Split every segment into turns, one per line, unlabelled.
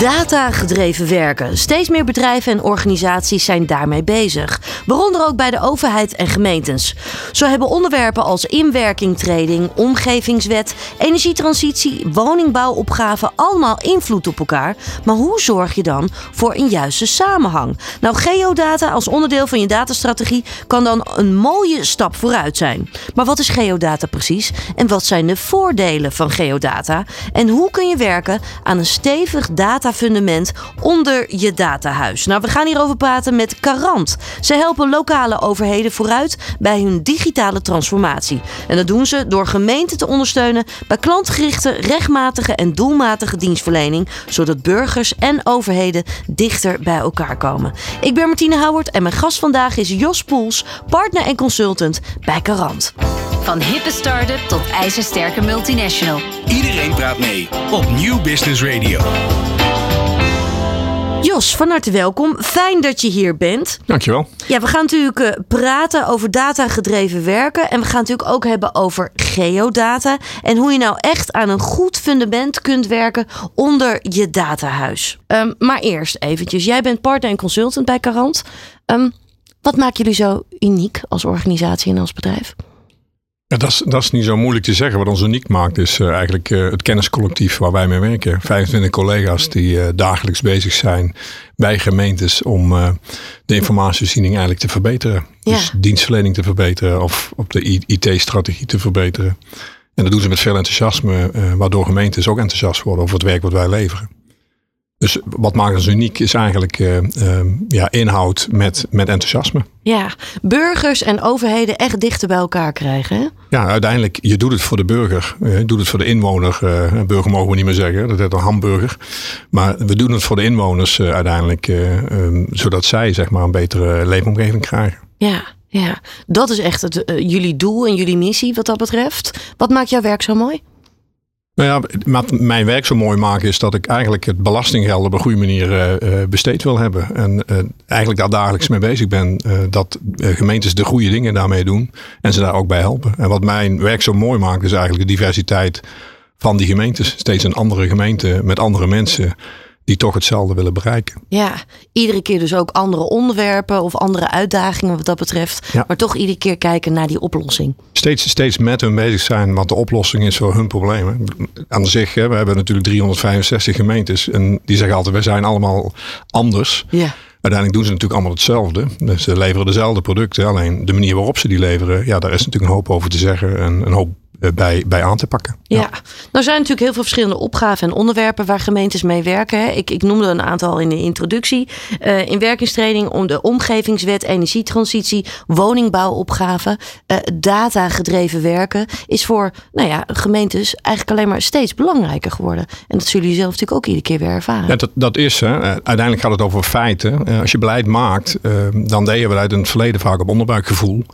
Data-gedreven werken. Steeds meer bedrijven en organisaties zijn daarmee bezig. Waaronder ook bij de overheid en gemeentes. Zo hebben onderwerpen als inwerkingtreding, omgevingswet, energietransitie, woningbouwopgaven allemaal invloed op elkaar. Maar hoe zorg je dan voor een juiste samenhang? Nou, geodata als onderdeel van je datastrategie kan dan een mooie stap vooruit zijn. Maar wat is geodata precies? En wat zijn de voordelen van geodata? En hoe kun je werken aan een stevig datafundament onder je datahuis? Nou, we gaan hierover praten met Carant. Ze helpen lokale overheden vooruit bij hun digitale transformatie. En dat doen ze door gemeenten te ondersteunen bij klantgerichte, rechtmatige en doelmatige dienstverlening, zodat burgers en overheden dichter bij elkaar komen. Ik ben Martine Houwert en mijn gast vandaag is Jos Poels, partner en consultant bij Carant.
Van hippe start-up tot ijzersterke multinational.
Iedereen praat mee op Nieuw Business Radio.
Jos, van harte welkom. Fijn dat je hier bent.
Dankjewel.
Ja, we gaan natuurlijk eh, praten over datagedreven werken. En we gaan natuurlijk ook hebben over geodata. En hoe je nou echt aan een goed fundament kunt werken onder je datahuis. Ehm, maar eerst eventjes. Jij bent partner en consultant bij Carant. Ehm, wat maakt jullie zo uniek als organisatie en als bedrijf?
Ja, dat, is, dat is niet zo moeilijk te zeggen. Wat ons uniek maakt is uh, eigenlijk uh, het kenniscollectief waar wij mee werken. 25 collega's die uh, dagelijks bezig zijn bij gemeentes om de informatievoorziening eigenlijk te verbeteren.
Ja.
Dus dienstverlening te verbeteren of op de IT-strategie te verbeteren. En dat doen ze met veel enthousiasme, waardoor gemeentes ook enthousiast worden over het werk wat wij leveren. Dus wat maakt ons uniek is eigenlijk uh, uh, ja, inhoud met, met enthousiasme.
Ja, burgers en overheden echt dichter bij elkaar krijgen. Hè?
Ja, uiteindelijk, je doet het voor de burger. Je doet het voor de inwoner. Uh, burger mogen we niet meer zeggen, dat is een hamburger. Maar we doen het voor de inwoners uiteindelijk. Um, zodat zij zeg maar, een betere leefomgeving krijgen.
Ja, ja. dat is echt het, jullie doel en jullie missie wat dat betreft. Wat maakt jouw werk zo mooi?
Nou ja, wat mijn werk zo mooi maakt is dat ik eigenlijk het belastinggeld op een goede manier uh, besteed wil hebben. En uh, eigenlijk daar dagelijks mee bezig ben. dat gemeentes de goede dingen daarmee doen en ze daar ook bij helpen. En wat mijn werk zo mooi maakt is eigenlijk de diversiteit van die gemeentes. Steeds een andere gemeente met andere mensen die toch hetzelfde willen bereiken.
Ja, iedere keer dus ook andere onderwerpen of andere uitdagingen wat dat betreft. Ja. Maar toch iedere keer kijken naar die oplossing.
Steeds, steeds met hun bezig zijn wat de oplossing is voor hun problemen. Aan zich, hè, we hebben natuurlijk 365 gemeentes en die zeggen altijd, wij zijn allemaal anders.
Ja.
Uiteindelijk doen ze natuurlijk allemaal hetzelfde. Dus ze leveren dezelfde producten. Alleen de manier waarop ze die leveren, ja, daar is natuurlijk een hoop over te zeggen en een hoop bij, bij aan te pakken.
Ja. ja, nou zijn natuurlijk heel veel verschillende opgaven en onderwerpen waar gemeentes mee werken. Ik, ik noemde een aantal in de introductie. Uh, in werkingstraining om de omgevingswet, energietransitie, woningbouwopgaven, uh, data gedreven werken is voor nou ja, gemeentes eigenlijk alleen maar steeds belangrijker geworden. En dat zullen jullie zelf natuurlijk ook iedere keer weer ervaren.
Ja, dat, dat is hè. Uiteindelijk gaat het over feiten. Uh, als je beleid maakt, dan deden we uit het verleden vaak op onderbuikgevoel.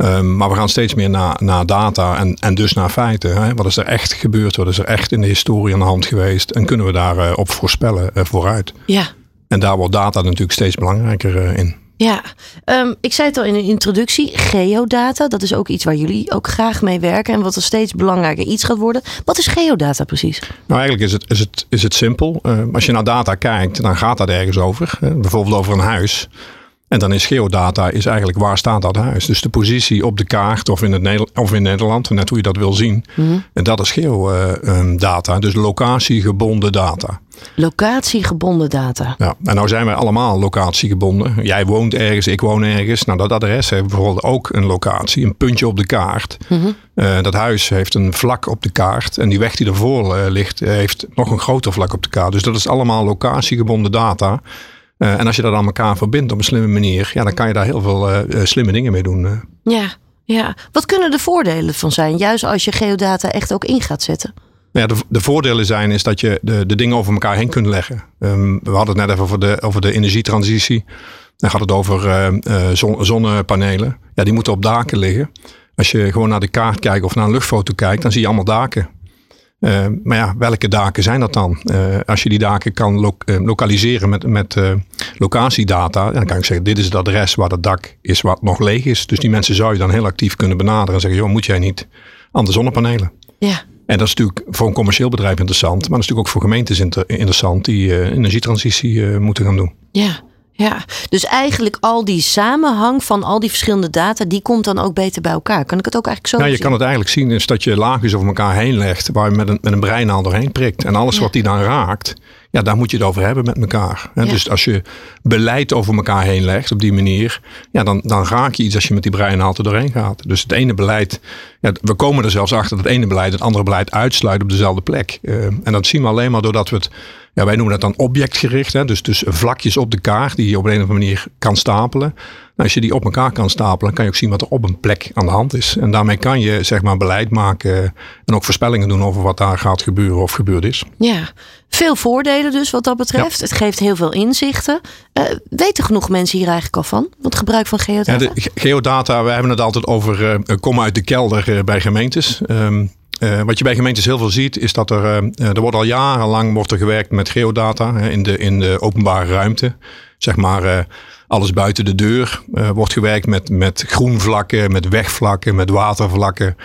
Um, maar we gaan steeds meer naar, naar data en, en dus naar feiten. Hè? Wat is er echt gebeurd? Wat is er echt in de historie aan de hand geweest? En kunnen we daarop uh, op voorspellen uh, vooruit?
Ja.
En daar wordt data natuurlijk steeds belangrijker uh, in.
Ja, um, ik zei het al in de introductie, geodata, dat is ook iets waar jullie ook graag mee werken en wat er steeds belangrijker iets gaat worden. Wat is geodata precies?
Nou, eigenlijk is het, is het, is het simpel. Uh, als je naar data kijkt, dan gaat dat ergens over. bijvoorbeeld over een huis. En dan is geodata is eigenlijk waar staat dat huis. Dus de positie op de kaart of in, het Nederland, of in Nederland, net hoe je dat wil zien.
Mhm.
En dat is geodata, dus locatiegebonden data.
Locatiegebonden data.
Ja, en nou zijn wij allemaal locatiegebonden. Jij woont ergens, ik woon ergens. Nou, dat adres heeft bijvoorbeeld ook een locatie, een puntje op de kaart.
Mhm.
Uh, dat huis heeft een vlak op de kaart. En die weg die ervoor uh, ligt, heeft nog een groter vlak op de kaart. Dus dat is allemaal locatiegebonden data. Uh, en als je dat aan elkaar verbindt op een slimme manier, ja, dan kan je daar heel veel uh, uh, slimme dingen mee doen.
Ja, ja. Wat kunnen de voordelen van zijn, juist als je geodata echt ook in gaat zetten?
Ja, de, de voordelen zijn is dat je de, de dingen over elkaar heen kunt leggen. Um, we hadden het net even over de, over de energietransitie. Dan gaat het over zon, zonnepanelen. Ja, die moeten op daken liggen. Als je gewoon naar de kaart kijkt of naar een luchtfoto kijkt, dan zie je allemaal daken. Uh, maar ja, welke daken zijn dat dan? Uh, als je die daken kan lo uh, lokaliseren met, met locatiedata, dan kan ik zeggen: dit is het adres waar het dak is wat nog leeg is. Dus die mensen zou je dan heel actief kunnen benaderen en zeggen: joh, moet jij niet aan de zonnepanelen?
Ja.
En dat is natuurlijk voor een commercieel bedrijf interessant, maar dat is natuurlijk ook voor gemeentes inter interessant die energietransitie moeten gaan doen.
Ja. Ja, dus eigenlijk al die samenhang van al die verschillende data, die komt dan ook beter bij elkaar. Kan ik het ook eigenlijk zo
nou,
zien?
Je kan het eigenlijk zien is dat je laagjes over elkaar heen legt, waar je met een, met een breinaal doorheen prikt. En alles
Ja.
wat die dan raakt, ja, daar moet je het over hebben met elkaar.
Ja.
Dus als je beleid over elkaar heen legt op die manier, ja, dan, dan raak je iets als je met die breinaal er doorheen gaat. Dus het ene beleid, ja, we komen er zelfs achter dat het ene beleid het andere beleid uitsluit op dezelfde plek. Eh, en dat zien we alleen maar doordat we het, ja, wij noemen dat dan objectgericht, hè? Dus, dus vlakjes op de kaart die je op een of andere manier kan stapelen. Nou, als je die op elkaar kan stapelen, kan je ook zien wat er op een plek aan de hand is. En daarmee kan je zeg maar beleid maken en ook voorspellingen doen over wat daar gaat gebeuren of gebeurd is.
Ja, veel voordelen dus wat dat betreft. Het geeft heel veel inzichten. Eh, weten genoeg mensen hier eigenlijk al van? Het gebruik van geodata?
Ja, de ge- geodata, we hebben het altijd over eh kom uit de kelder eh, bij gemeentes. Ehm, eh, wat je bij gemeentes heel veel ziet, is dat er, eh, eh, er wordt al jarenlang wordt er gewerkt met geodata hè, in, de, in de openbare ruimte. Zeg maar alles buiten de deur wordt gewerkt met, met groenvlakken, met wegvlakken, met watervlakken.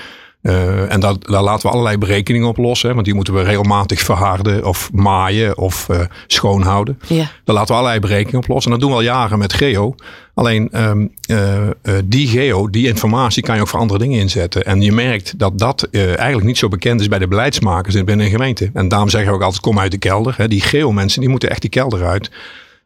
Eh, en daar, daar laten we allerlei berekeningen op los. Hè, want die moeten we regelmatig verharden of maaien of eh, schoonhouden.
Ja.
Daar laten we allerlei berekeningen op los. En dat doen we al jaren met geo. Alleen ehm, eh, die geo, die informatie kan je ook voor andere dingen inzetten. En je merkt dat dat eigenlijk niet zo bekend is bij de beleidsmakers binnen een gemeente. En daarom zeggen we ook altijd kom uit de kelder. Hè. Die geo mensen die moeten echt die kelder uit.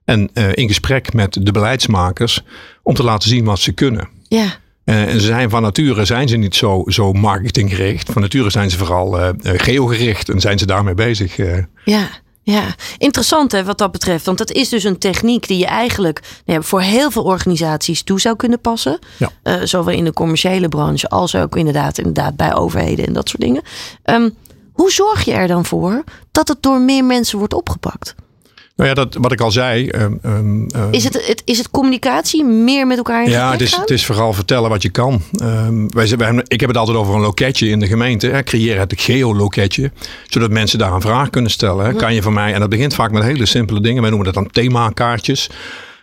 En in gesprek met de beleidsmakers om te laten zien wat ze kunnen.
Ja.
Eh, en ze zijn van nature zijn ze niet zo, zo marketinggericht. Van nature zijn ze vooral eh, geogericht en zijn ze daarmee bezig.
Ja, ja, interessant hè, wat dat betreft. Want dat is dus een techniek die je eigenlijk nou ja, voor heel veel organisaties toe zou kunnen passen.
Ja.
Zowel in de commerciële branche als ook inderdaad, inderdaad bij overheden en dat soort dingen. Ehm, hoe zorg je er dan voor dat het door meer mensen wordt opgepakt?
Nou ja, dat, wat ik al zei. ehm, ehm, ehm,
Is het, het, is het communicatie meer met elkaar in
Ja, het is,
gaan?
het is vooral vertellen wat je kan. Wij, wij ik heb het altijd over een loketje in de gemeente. Hè. Creëer het geoloketje. Zodat mensen daar een vraag kunnen stellen. Hè. Kan je van mij, en dat begint vaak met hele simpele dingen. Wij noemen dat dan themakaartjes.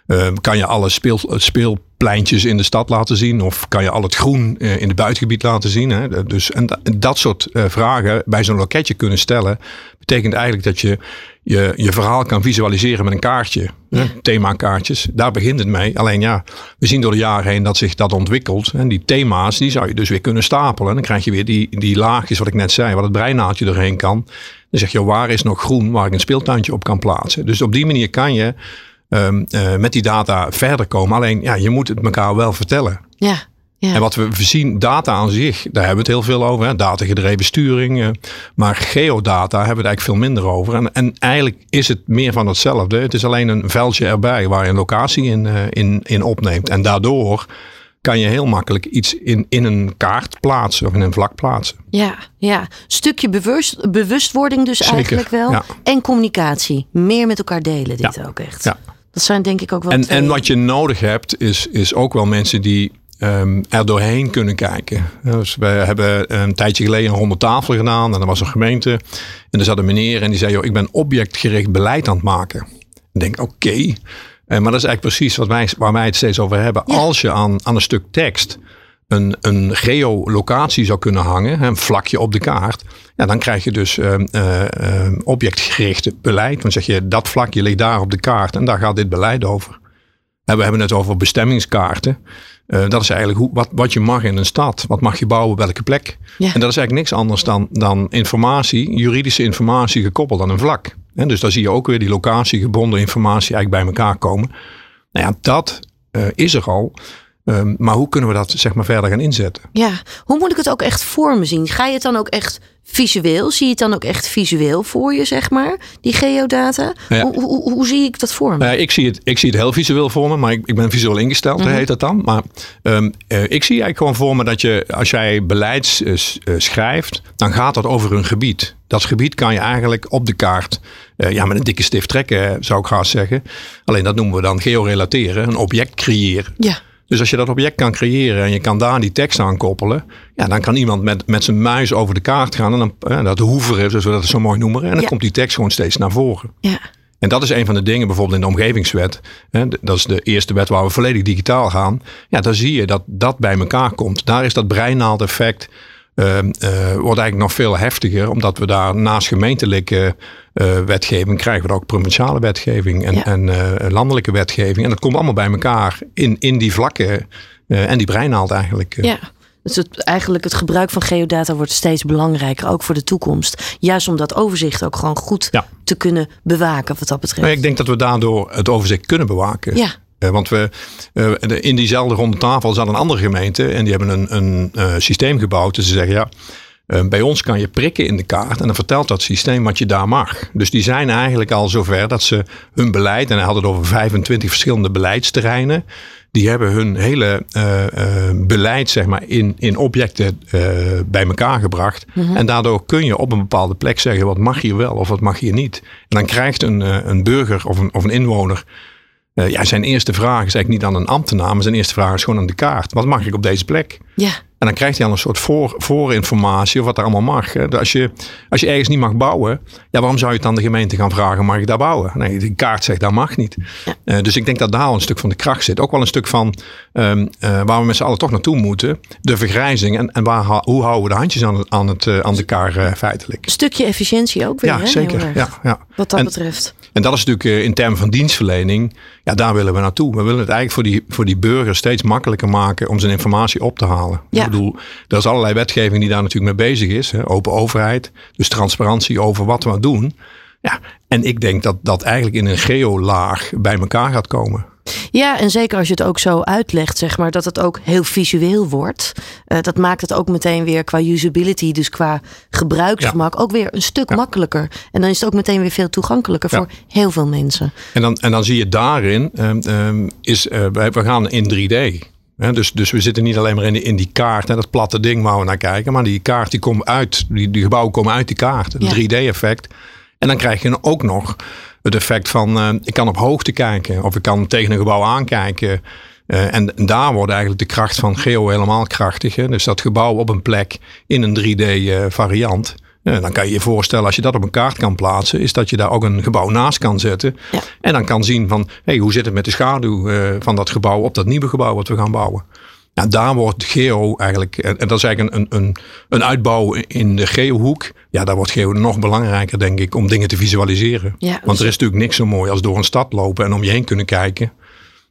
Ehm, kan je alle speel, speelpleintjes in de stad laten zien? Of kan je al het groen eh, in het buitengebied laten zien? Hè? Dus, en da- dat soort eh, vragen bij zo'n loketje kunnen stellen. Betekent eigenlijk dat je je, je verhaal kan visualiseren met een kaartje. Hè? Themakaartjes. Daar begint het mee. Alleen ja, we zien door de jaren heen dat zich dat ontwikkelt. En die thema's, die zou je dus weer kunnen stapelen. En dan krijg je weer die, die laagjes wat ik net zei. Wat het breinaaltje doorheen kan. Dan zeg je, waar is nog groen waar ik een speeltuintje op kan plaatsen. Dus op die manier kan je ehm, eh, met die data verder komen. Alleen ja, je moet het elkaar wel vertellen.
Ja, ja.
En wat we zien, data aan zich, daar hebben we het heel veel over. Hè? Datagedreven sturing. eh, maar geodata hebben we het eigenlijk veel minder over. En, en eigenlijk is het meer van hetzelfde. Het is alleen een veldje erbij waar je een locatie in, eh, in, in opneemt. En daardoor kan je heel makkelijk iets in, in een kaart plaatsen of in een vlak plaatsen.
Ja, ja. Stukje bewust, bewustwording dus
Zeker,
eigenlijk wel.
ja.
En communicatie. Meer met elkaar delen dit
Ja,
ook echt.
ja.
Dat zijn denk ik ook wel
En,
twee-
en wat je nodig hebt, is, is ook wel mensen die ehm, er doorheen kunnen kijken. Dus we hebben een tijdje geleden een ronde tafel gedaan. En er was een gemeente. En er zat een meneer en die zei: joh, ik ben objectgericht beleid aan het maken. Ik denk, oké. Eh, maar dat is eigenlijk precies wat wij, waar wij het steeds over hebben.
Ja.
Als je aan, aan een stuk tekst een, een geolocatie zou kunnen hangen, een vlakje op de kaart, ja, dan krijg je dus eh, ehm, objectgericht beleid. Dan zeg je dat vlakje ligt daar op de kaart en daar gaat dit beleid over. En we hebben het over bestemmingskaarten. Eh, dat is eigenlijk hoe, wat, wat je mag in een stad. Wat mag je bouwen op welke plek.
Ja.
En dat is eigenlijk niks anders dan, dan informatie, juridische informatie gekoppeld aan een vlak. En dus daar zie je ook weer die locatiegebonden informatie eigenlijk bij elkaar komen. Nou ja, dat eh, is er al. Ehm, maar hoe kunnen we dat zeg maar verder gaan inzetten?
Ja, hoe moet ik het ook echt voor me zien? Ga je het dan ook echt visueel? Zie je het dan ook echt visueel voor je, zeg maar? Die geodata?
Ja.
Hoe, hoe, hoe zie ik dat voor me?
Nou ik, zie het, ik zie het heel visueel voor me, maar ik, ik ben visueel ingesteld,
Mhm.
heet dat dan. Maar ehm, eh, ik zie eigenlijk gewoon voor me dat je, als jij beleid eh, eh, schrijft, dan gaat dat over een gebied. Dat gebied kan je eigenlijk op de kaart, ja, met een dikke stift trekken, zou ik graag zeggen. Alleen dat noemen we dan georelateren, een object creëren.
Ja,
Dus als je dat object kan creëren en je kan daar die tekst aan koppelen, ja, dan kan iemand met, met zijn muis over de kaart gaan en dan eh, dat hoeveren, zoals we dat zo mooi noemen, en dan
Ja.
komt die tekst gewoon steeds naar voren.
Ja.
En dat is een van de dingen bijvoorbeeld in de omgevingswet. Hè, dat is de eerste wet waar we volledig digitaal gaan. Ja, dan zie je dat dat bij elkaar komt. Daar is dat breinaald-effect eh, wordt eigenlijk nog veel heftiger. Omdat we daar naast gemeentelijke eh, wetgeving krijgen we ook provinciale wetgeving en,
Ja.
en eh, landelijke wetgeving. En dat komt allemaal bij elkaar in, in die vlakken eh, en die breinaald eigenlijk. eh.
Ja. Dus het, eigenlijk het gebruik van geodata wordt steeds belangrijker, ook voor de toekomst. Juist om dat overzicht ook gewoon goed
Ja.
te kunnen bewaken wat dat betreft.
Nou, ik denk dat we daardoor het overzicht kunnen bewaken.
Ja.
Eh, want we, eh, in diezelfde ronde tafel zat een andere gemeente en die hebben een, een eh, systeem gebouwd. Dus ze zeggen ja, bij ons kan je prikken in de kaart en dan vertelt dat systeem wat je daar mag. Dus die zijn eigenlijk al zover dat ze hun beleid, en hij had het over 25 verschillende beleidsterreinen. Die hebben hun hele beleid zeg maar, in, in objecten bij elkaar gebracht. En daardoor kun je op een bepaalde plek zeggen wat mag hier wel of wat mag hier niet. En dan krijgt een, een burger of een, of een inwoner eh, ja, zijn eerste vraag is eigenlijk niet aan een ambtenaar, maar zijn eerste vraag is gewoon aan de kaart. Wat mag ik op deze plek?
Ja.
En dan krijgt hij al een soort voor, voorinformatie of wat er allemaal mag. hè. Als je, als je ergens niet mag bouwen, ja, waarom zou je het aan de gemeente gaan vragen, mag ik daar bouwen? Nee, die kaart zegt dat mag niet. Eh, dus ik denk dat daar al een stuk van de kracht zit. Ook wel een stuk van ehm, eh, waar we met z'n allen toch naartoe moeten. De vergrijzing en, en waar, hoe houden we de handjes aan, aan, het, aan de kaart feitelijk.
Een stukje efficiëntie ook weer.
Ja,
hè,
zeker. Ja, ja.
Wat dat
En-
betreft.
En dat is natuurlijk eh, in termen van dienstverlening, ja, daar willen we naartoe. We willen het eigenlijk voor die, voor die burger steeds makkelijker maken om zijn informatie op te halen.
Ja.
Ik bedoel, er is allerlei wetgeving die daar natuurlijk mee bezig is. Hè. Open overheid, dus transparantie over wat we doen. Ja, en ik denk dat dat eigenlijk in een geolaag bij elkaar gaat komen.
Ja, en zeker als je het ook zo uitlegt, zeg maar, dat het ook heel visueel wordt. Eh, dat maakt het ook meteen weer qua usability, dus qua gebruiksgemak, ook weer een stuk makkelijker. En dan is het ook meteen weer veel toegankelijker
Ja.
voor heel veel mensen.
En dan, en dan zie je daarin, ehm, ehm, is, wij- we gaan in 3D. Hè, dus, dus we zitten niet alleen maar in, die- in die kaart, hè, dat platte ding waar we naar kijken. Maar die kaart die komt uit, die, die gebouwen komen uit die kaart. Het
Ja.
3D-effect. En dan krijg je ook nog het effect van, eh, ik kan op hoogte kijken. Of ik kan tegen een gebouw aankijken. Eh, en daar wordt eigenlijk de kracht van geo helemaal krachtig. Hè? Dus dat gebouw op een plek in een 3D-variant. eh, dan kan je je voorstellen, als je dat op een kaart kan plaatsen, is dat je daar ook een gebouw naast kan zetten.
Ja.
En dan kan zien van, hey, hoe zit het met de schaduw van dat gebouw op dat nieuwe gebouw wat we gaan bouwen. Nou, daar wordt geo eigenlijk, en en dat is eigenlijk een, een, een uitbouw in de geohoek. Ja, daar wordt geo nog belangrijker, denk ik, om dingen te visualiseren.
Ja,
Want
dus-
er is natuurlijk niks zo mooi als door een stad lopen en om je heen kunnen kijken.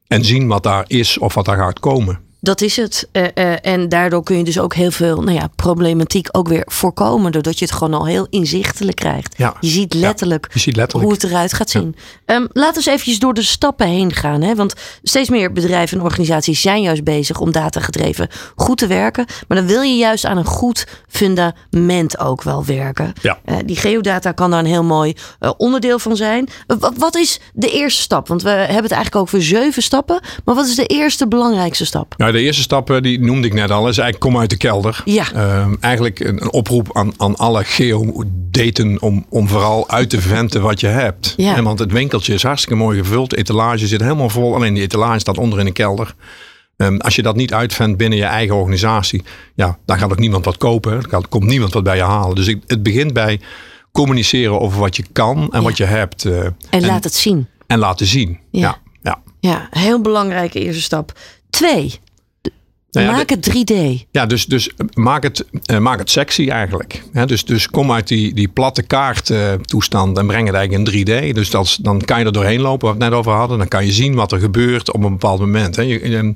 En zien wat daar is of wat daar gaat komen.
Dat is het. Eh, eh, en daardoor kun je dus ook heel veel nou ja, problematiek ook weer voorkomen. Doordat je het gewoon al heel inzichtelijk krijgt.
Ja.
Je ziet
Ja,
letterlijk,
je ziet letterlijk.
hoe het eruit gaat zien. Ehm, laten we eens eventjes door de stappen heen gaan. Hè? Want steeds meer bedrijven en organisaties zijn juist bezig om datagedreven goed te werken. Maar dan wil je juist aan een goed fundament ook wel werken.
Ja.
Eh, die geodata kan daar een heel mooi onderdeel van zijn. Wat, wat is de eerste stap? Want we hebben het eigenlijk voor zeven stappen. Maar wat is de eerste belangrijkste stap?
De eerste stap, die noemde ik net al, is eigenlijk kom uit de kelder.
Ja.
Ehm, eigenlijk een, een oproep aan, aan alle geodaten om, om vooral uit te venten wat je hebt.
Ja.
En want het winkeltje is hartstikke mooi gevuld. De etalage zit helemaal vol. Alleen die etalage staat onder in de kelder. Ehm, als je dat niet uitvindt binnen je eigen organisatie, ja, dan gaat ook niemand wat kopen. Gaat- komt niemand wat bij je halen. Dus ik, het begint bij communiceren over wat je kan en wat je hebt. eh,
En, laat het zien.
en laten zien.
Ja.
Ja. Ja.
Ja, heel belangrijke eerste stap. Twee,
Nou ja,
maak het 3D.
Ja, dus, dus maak, het, eh, maak het sexy eigenlijk. Dus, dus kom uit die, die platte kaart eh, toestand en breng het eigenlijk in 3D. Dus dat, is- dan kan je er doorheen lopen, wat we het net over hadden. Dan kan je zien wat er gebeurt op een bepaald moment. Hè. Je, je-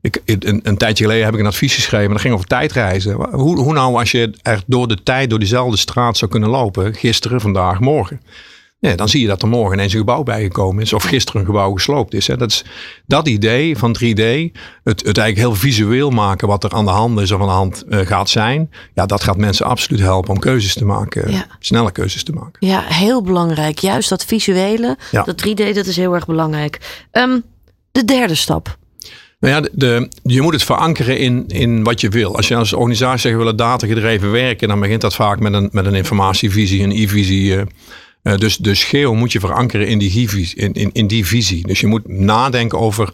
ik, een, een tijdje geleden heb ik een advies geschreven. Dat ging over tijdreizen. Hoe, hoe nou als je er door de tijd, door diezelfde straat zou kunnen lopen. Gisteren, vandaag, morgen. Ja, dan zie je dat er morgen ineens een gebouw bijgekomen is. Of gisteren een gebouw gesloopt is. Hè. Dat, is dat idee van 3D. Het, het eigenlijk heel visueel maken wat er aan de hand is of aan de hand eh, gaat zijn. Ja, dat gaat mensen absoluut helpen om keuzes te maken.
Ja.
Snelle keuzes te maken.
Ja, heel belangrijk. Juist dat visuele,
Ja.
dat 3D, dat is heel erg belangrijk. Ehm, de derde stap.
Nou ja, de, de- je moet het verankeren in, in wat je wil. Als je als organisatie zegt we willen datagedreven werken, dan begint dat vaak met een, met een informatievisie, een e-visie. eh. Eh, dus, dus geo moet je verankeren in die, in, in, in die visie. Dus je moet nadenken over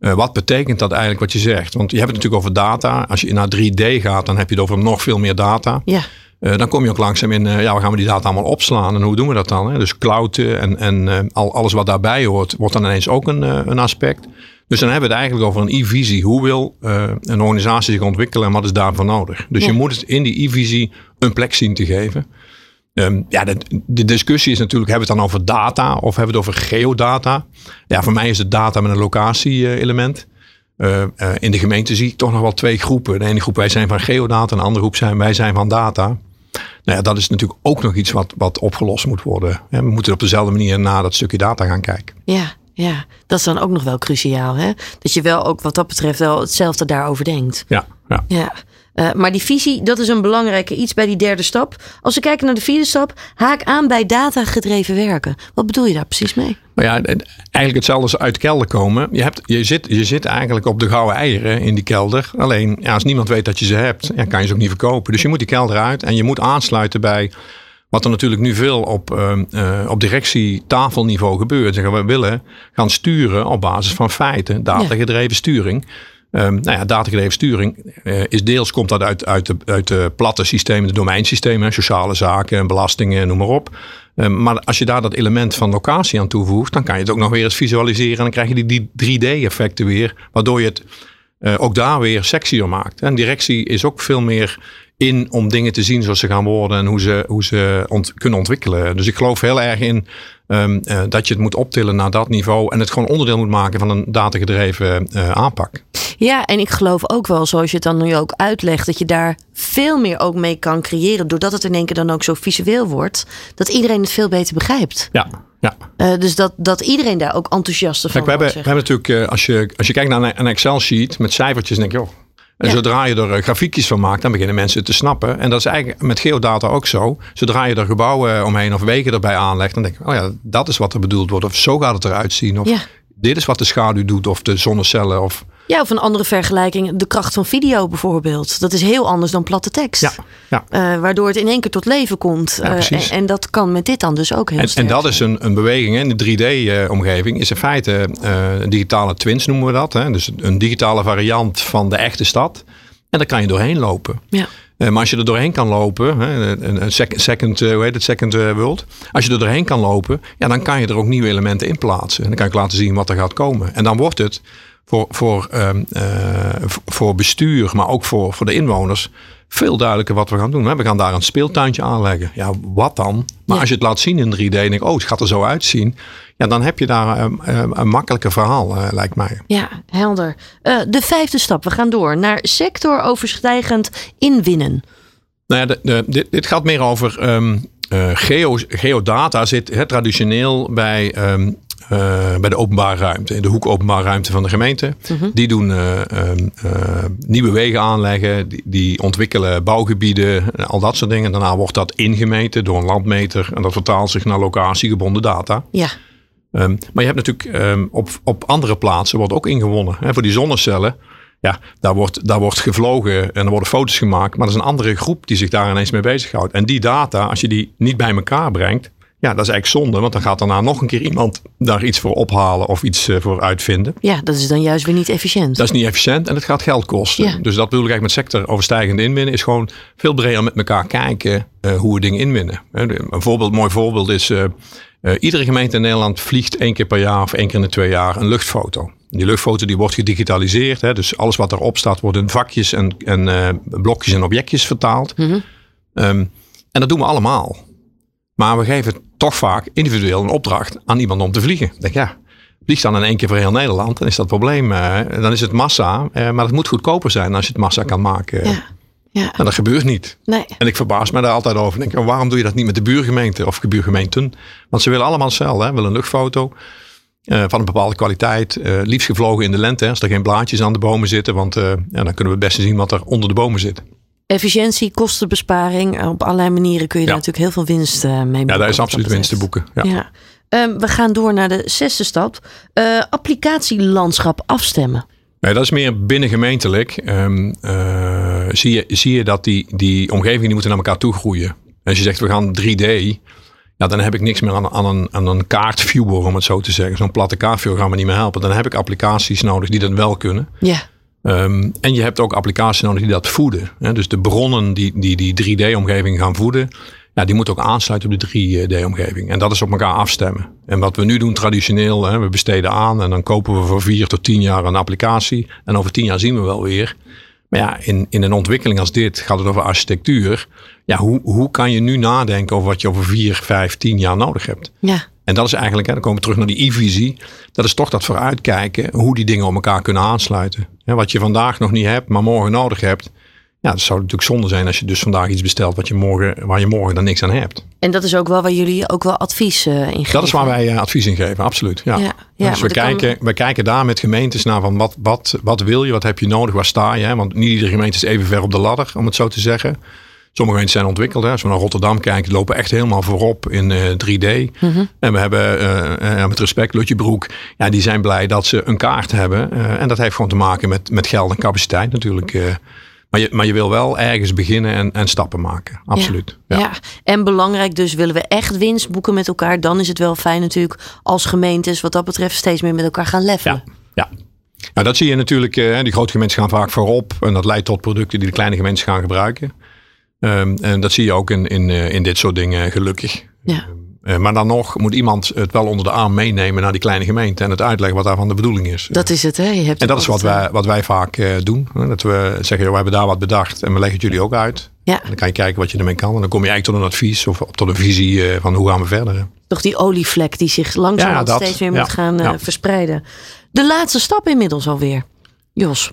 Uh, wat betekent dat eigenlijk wat je zegt? Want je hebt het natuurlijk over data. Als je naar 3D gaat, dan heb je het over nog veel meer data.
Ja.
Uh, dan kom je ook langzaam in, ja, we gaan we die data allemaal opslaan en hoe doen we dat dan? Hè? Dus cloud en, en al, alles wat daarbij hoort, wordt dan ineens ook een, een aspect. Dus dan hebben we het eigenlijk over een e-visie. Hoe wil een organisatie zich ontwikkelen en wat is daarvoor nodig? Dus je moet het in die e-visie een plek zien te geven. Um, ja, de, de, discussie is natuurlijk, hebben we het dan over data of hebben we het over geodata? Ja, voor mij is het data met een locatie-element. Uh, uh, in de gemeente zie ik toch nog wel twee groepen. De ene groep, wij zijn van geodata. En de andere groep zijn, wij zijn van data. Nou ja, dat is natuurlijk ook nog iets wat, wat opgelost moet worden. we moeten op dezelfde manier naar dat stukje data gaan kijken.
Ja, ja, dat is dan ook nog wel cruciaal. Hè? Dat je wel ook wat dat betreft wel hetzelfde daarover denkt.
Ja, ja.
ja. Uh, maar die visie, dat is een belangrijke iets bij die derde stap. Als we kijken naar de vierde stap, haak aan bij datagedreven werken. Wat bedoel je daar precies mee?
Nou ja, eigenlijk hetzelfde als uit kelder komen. Je, hebt, je, zit, je zit eigenlijk op de gouden eieren in die kelder. Alleen ja, als niemand weet dat je ze hebt, ja, kan je ze ook niet verkopen. Dus je moet die kelder uit en je moet aansluiten bij wat er natuurlijk nu veel op, uh, uh, op directietafelniveau gebeurt. Zeggen we willen gaan sturen op basis van feiten, datagedreven sturing. Um, nou ja, datagedreven sturing uh, is deels komt dat uit, uit, de, uit de platte systemen, de domeinsystemen, sociale zaken, belastingen, noem maar op. Um, maar als je daar dat element van locatie aan toevoegt, dan kan je het ook nog weer eens visualiseren en dan krijg je die, die 3D-effecten weer, waardoor je het uh, ook daar weer sexier maakt. En directie is ook veel meer in om dingen te zien zoals ze gaan worden en hoe ze, hoe ze kunnen ontwikkelen. Dus ik geloof heel erg in um, uh, dat je het moet optillen naar dat niveau en het gewoon onderdeel moet maken van een datagedreven uh, aanpak.
Ja, en ik geloof ook wel, zoals je het dan nu ook uitlegt, dat je daar veel meer ook mee kan creëren, doordat het in één keer dan ook zo visueel wordt, dat iedereen het veel beter begrijpt.
Ja, ja.
Uh, dus dat, dat iedereen daar ook enthousiast van
Kijk, we hebben, we hebben natuurlijk, als je, als je kijkt naar een Excel-sheet met cijfertjes, denk je, joh, en ja. zodra je er grafiekjes van maakt, dan beginnen mensen te snappen. En dat is eigenlijk met geodata ook zo. Zodra je er gebouwen omheen of wegen erbij aanlegt, dan denk je, oh ja, dat is wat er bedoeld wordt. Of zo gaat het eruit zien. Of
ja.
Dit is wat de schaduw doet, of de zonnecellen. Of
ja, of een andere vergelijking. De kracht van video bijvoorbeeld. Dat is heel anders dan platte tekst.
Ja, ja.
Uh, waardoor het in één keer tot leven komt.
Ja,
uh, en, en, dat kan met dit dan dus ook heel
en,
sterk.
En dat is een, een beweging in de 3D-omgeving. Is in feite uh, digitale twins noemen we dat. Hè? Dus een digitale variant van de echte stad. En daar kan je doorheen lopen.
Ja.
Uh, maar als je er doorheen kan lopen, een, second, uh, hoe heet het, second uh, world. Als je er doorheen kan lopen, ja, dan kan je er ook nieuwe elementen in plaatsen. En dan kan ik laten zien wat er gaat komen. En dan wordt het voor, voor, um, voor bestuur, maar ook voor, voor de inwoners, veel duidelijker wat we gaan doen. We gaan daar een speeltuintje aanleggen. Ja, wat dan? Maar
Ja.
als je het laat zien in 3D en denk, oh, het gaat er zo uitzien. Ja, dan heb je daar um, um, een makkelijker verhaal, uh, lijkt mij.
Ja, helder. Uh, de vijfde stap, we gaan door naar sectoroverstijgend inwinnen.
Nou ja, de, de, dit, dit, gaat meer over um, uh, geo, geodata zit hè, traditioneel bij um, uh, bij de openbare ruimte, in de hoek openbare ruimte van de gemeente.
Mhm.
Die doen uh, uh, nieuwe wegen aanleggen, die, die, ontwikkelen bouwgebieden, al dat soort dingen. Daarna wordt dat ingemeten door een landmeter en dat vertaalt zich naar locatiegebonden data.
Ja.
Um, maar je hebt natuurlijk um, op, op andere plaatsen wordt ook ingewonnen. Hè, voor die zonnecellen, ja, daar wordt, daar wordt gevlogen en er worden foto's gemaakt. Maar er is een andere groep die zich daar ineens mee bezighoudt. En die data, als je die niet bij elkaar brengt, ja, dat is eigenlijk zonde, want dan gaat daarna nog een keer iemand daar iets voor ophalen of iets uh, voor uitvinden.
Ja, dat is dan juist weer niet efficiënt.
Dat is niet efficiënt en het gaat geld kosten.
Ja.
Dus dat bedoel ik eigenlijk met sectoroverstijgende inwinnen, is gewoon veel breder met elkaar kijken uh, hoe we dingen inwinnen. Een voorbeeld, mooi voorbeeld is, uh, iedere gemeente in Nederland vliegt één keer per jaar of één keer in de twee jaar een luchtfoto. Die luchtfoto die wordt gedigitaliseerd, hè, dus alles wat erop staat wordt in vakjes en, en blokjes en objectjes vertaald. Mm -hmm. um, en dat doen we allemaal. Maar we geven toch vaak individueel een opdracht aan iemand om te vliegen. Ik denk ja, vlieg dan in één keer voor heel Nederland, dan is dat probleem. Uh, dan is het massa, uh, maar het moet goedkoper zijn als je het massa kan maken.
Ja. Ja.
En dat gebeurt niet.
Nee.
En ik verbaas me daar altijd over. Ik denk, waarom doe je dat niet met de buurgemeente of buurgemeenten? Want ze willen allemaal hetzelfde. Hè? willen een luchtfoto uh, van een bepaalde kwaliteit. liefst gevlogen in de lente, hè? als er geen blaadjes aan de bomen zitten. Want ja, dan kunnen we het beste zien wat er onder de bomen zit.
Efficiëntie, kostenbesparing. Op allerlei manieren kun je ja. daar natuurlijk heel veel winst uh, mee boeken.
Ja, daar is absoluut winst te boeken. Ja.
ja. Um, we gaan door naar de zesde stap. Uh, applicatielandschap afstemmen.
Nee, dat is meer binnengemeentelijk. Um, uh, zie, je, zie je dat die, die omgevingen die moeten naar elkaar toe groeien. Als je zegt we gaan 3D. Ja, dan heb ik niks meer aan, aan, een, aan een kaartviewer, om het zo te zeggen. Zo'n platte kaartviewer gaat me niet meer helpen. Dan heb ik applicaties nodig die dat wel kunnen.
Ja.
Ehm, en je hebt ook applicaties nodig die dat voeden. Hè? Dus de bronnen die die, die 3D-omgeving gaan voeden, ja, die moeten ook aansluiten op de 3D-omgeving. En dat is op elkaar afstemmen. En wat we nu doen traditioneel, hè, we besteden aan en dan kopen we voor vier tot tien jaar een applicatie. En over tien jaar zien we wel weer. Maar ja, in, in een ontwikkeling als dit gaat het over architectuur. Ja, hoe, hoe kan je nu nadenken over wat je over vier, vijf, tien jaar nodig hebt?
Ja.
En dat is eigenlijk, hè, dan komen we terug naar die e-visie. Dat is toch dat vooruitkijken hoe die dingen op elkaar kunnen aansluiten. Hè, wat je vandaag nog niet hebt, maar morgen nodig hebt. Ja, dat zou natuurlijk zonde zijn als je dus vandaag iets bestelt wat je morgen, waar je morgen dan niks aan hebt.
En dat is ook wel waar jullie ook wel advies uh, in geven.
Dat is waar wij uh, advies in geven, absoluut. Ja.
Ja, ja,
dus we kijken, we kijken daar met gemeentes naar van wat, wat, wat wil je, wat heb je nodig, waar sta je. Hè? Want niet iedere gemeente is even ver op de ladder, om het zo te zeggen. Sommige gemeenten zijn ontwikkeld. Hè. Als we naar Rotterdam kijken, lopen echt helemaal voorop in eh, 3D.
Mhm.
En we hebben, eh, eh, met respect, Lutje Broek, ja, die zijn blij dat ze een kaart hebben. Eh, en dat heeft gewoon te maken met, met geld en capaciteit natuurlijk. eh. maar, je, maar je wil wel ergens beginnen en, en stappen maken. Absoluut.
Ja.
Ja.
ja, en belangrijk dus, willen we echt winst boeken met elkaar, dan is het wel fijn natuurlijk als gemeentes wat dat betreft steeds meer met elkaar gaan levelen.
Ja, ja. Nou, dat zie je natuurlijk. eh, die grote gemeenten gaan vaak voorop. En dat leidt tot producten die de kleine gemeentes gaan gebruiken. Ehm, en dat zie je ook in, in, eh, in dit soort dingen, gelukkig.
Ja.
Eh, maar dan nog moet iemand het wel onder de arm meenemen naar die kleine gemeente. En het uitleggen wat daarvan de bedoeling is.
Dat is het, hè? Je hebt
en dat is wat wij, wat wij vaak eh, doen. Hè. Dat we zeggen, joh, we hebben daar wat bedacht. En we leggen het jullie ook uit.
Ja,
En dan kan je kijken wat je ermee kan. En dan kom je eigenlijk tot een advies of tot een visie van hoe gaan we verder. hè.
toch die olievlek die zich langzaam
Ja, dat.
steeds meer
Ja,
moet gaan
ja.
verspreiden. De laatste stap inmiddels alweer. Jos.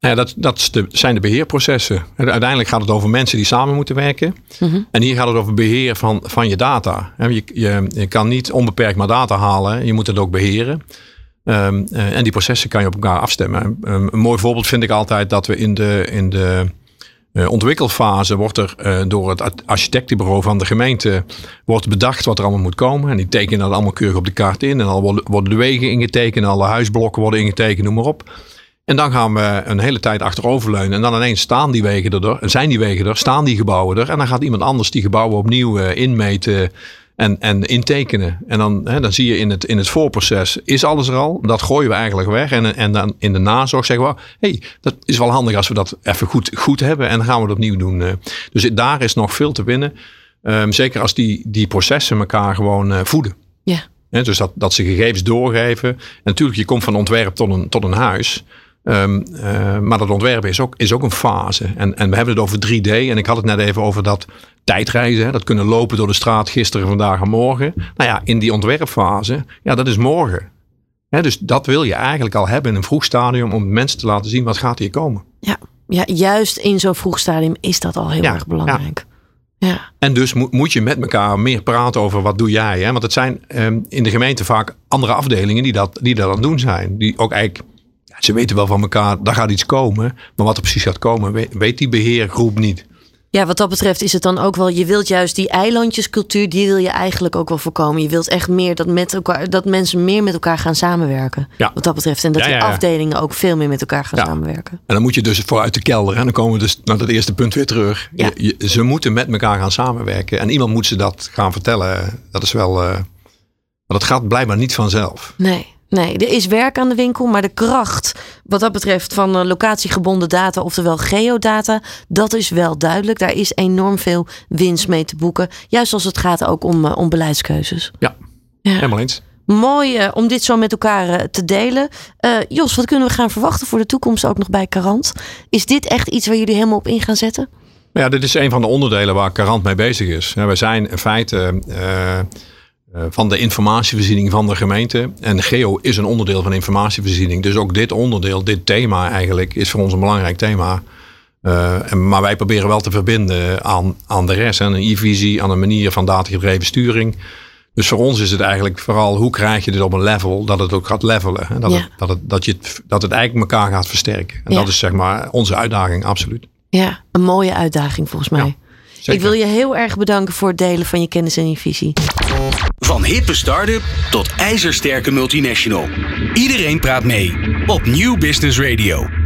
Nou Ja, dat, dat de- zijn de beheerprocessen. En Uiteindelijk gaat het over mensen die samen moeten werken.
Mhm.
En hier gaat het over beheer van, van je data. Je, je, je kan niet onbeperkt maar data halen. Je moet het ook beheren. Ehm, eh, en die processen kan je op elkaar afstemmen. Een, een mooi voorbeeld vind ik altijd dat we in de, in de eh, ontwikkelfase wordt er eh, door het ar- architectenbureau van de gemeente wordt bedacht wat er allemaal moet komen. En die tekenen dat allemaal keurig op de kaart in. En dan worden, worden de wegen ingetekend, alle huisblokken worden ingetekend, noem maar op. En dan gaan we een hele tijd achteroverleunen. En dan ineens staan die wegen er, en zijn die wegen er, staan die gebouwen er. En dan gaat iemand anders die gebouwen opnieuw eh, inmeten en, en intekenen. En dan, hè, dan zie je in het, in het voorproces, is alles er al? Dat gooien we eigenlijk weg. En, en dan in de nazorg zeggen we, hey, dat is wel handig als we dat even goed, goed hebben. En dan gaan we het opnieuw doen. eh. Dus daar is nog veel te winnen. Ehm, zeker als die, die processen elkaar gewoon eh, voeden.
Ja.
Hè, dus dat, dat ze gegevens doorgeven. En natuurlijk, je komt van ontwerp tot een, tot een huis. Ehm, eh, maar dat ontwerpen is ook, is ook een fase. En, en we hebben het over 3D. En ik had het net even over dat tijdreizen. Hè, dat kunnen lopen door de straat gisteren, vandaag en morgen. Nou ja, in die ontwerpfase, ja, dat is morgen. Hè, dus dat wil je eigenlijk al hebben in een vroeg stadium om mensen te laten zien wat gaat hier komen.
Ja, ja juist in zo'n vroeg stadium is dat al heel
Ja,
erg belangrijk. Ja.
En dus moet, moet je met elkaar meer praten over wat doe jij. Hè? Want het zijn ehm, in de gemeente vaak andere afdelingen die dat, die dat aan het doen zijn. Die ook eigenlijk, ja, ze weten wel van elkaar, daar gaat iets komen. Maar wat er precies gaat komen, weet, weet die beheergroep niet.
ja, wat dat betreft is het dan ook wel, je wilt juist die eilandjescultuur, die wil je eigenlijk ook wel voorkomen. Je wilt echt meer dat, met elkaar, dat mensen meer met elkaar gaan samenwerken.
Ja.
Wat dat betreft. En dat
Ja,
die
ja,
afdelingen ook veel meer met elkaar gaan
Ja.
samenwerken.
En dan moet je dus vooruit de kelder. En dan komen we dus naar dat eerste punt weer terug.
Ja.
Je- je- ze moeten met elkaar gaan samenwerken. En iemand moet ze dat gaan vertellen. Dat is wel. eh, maar dat gaat blijkbaar niet vanzelf.
Nee, nee, er is werk aan de winkel, maar de kracht wat dat betreft van eh, locatiegebonden data, oftewel geodata, dat is wel duidelijk. Daar is enorm veel winst mee te boeken. Juist als het gaat ook om, eh, om beleidskeuzes.
Ja,
Ja.
helemaal eens.
Mooi eh, om dit zo met elkaar te delen. Jos, wat kunnen we gaan verwachten voor de toekomst ook nog bij Carant? Is dit echt iets waar jullie helemaal op in gaan zetten?
Ja, dit is een van de onderdelen waar Carant mee bezig is. Ja, Wij zijn in feite van de informatievoorziening van de gemeente. En Geo is een onderdeel van informatievoorziening. Dus ook dit onderdeel, dit thema eigenlijk, is voor ons een belangrijk thema. Eh, en, maar wij proberen wel te verbinden aan, aan de rest. Aan een e-visie, aan een manier van datagedreven sturing. Dus voor ons is het eigenlijk vooral hoe krijg je dit op een level dat het ook gaat levelen. Hè? Dat,
Ja.
het, dat, het, dat, je het, dat het eigenlijk elkaar gaat versterken. En
Ja.
dat is zeg maar onze uitdaging, absoluut.
Ja, een mooie uitdaging volgens mij.
Ja, Zeker.
Ik wil je heel erg bedanken voor het delen van je kennis en je visie.
Van hippe start-up tot ijzersterke multinational. Iedereen praat mee op Nieuw Business Radio.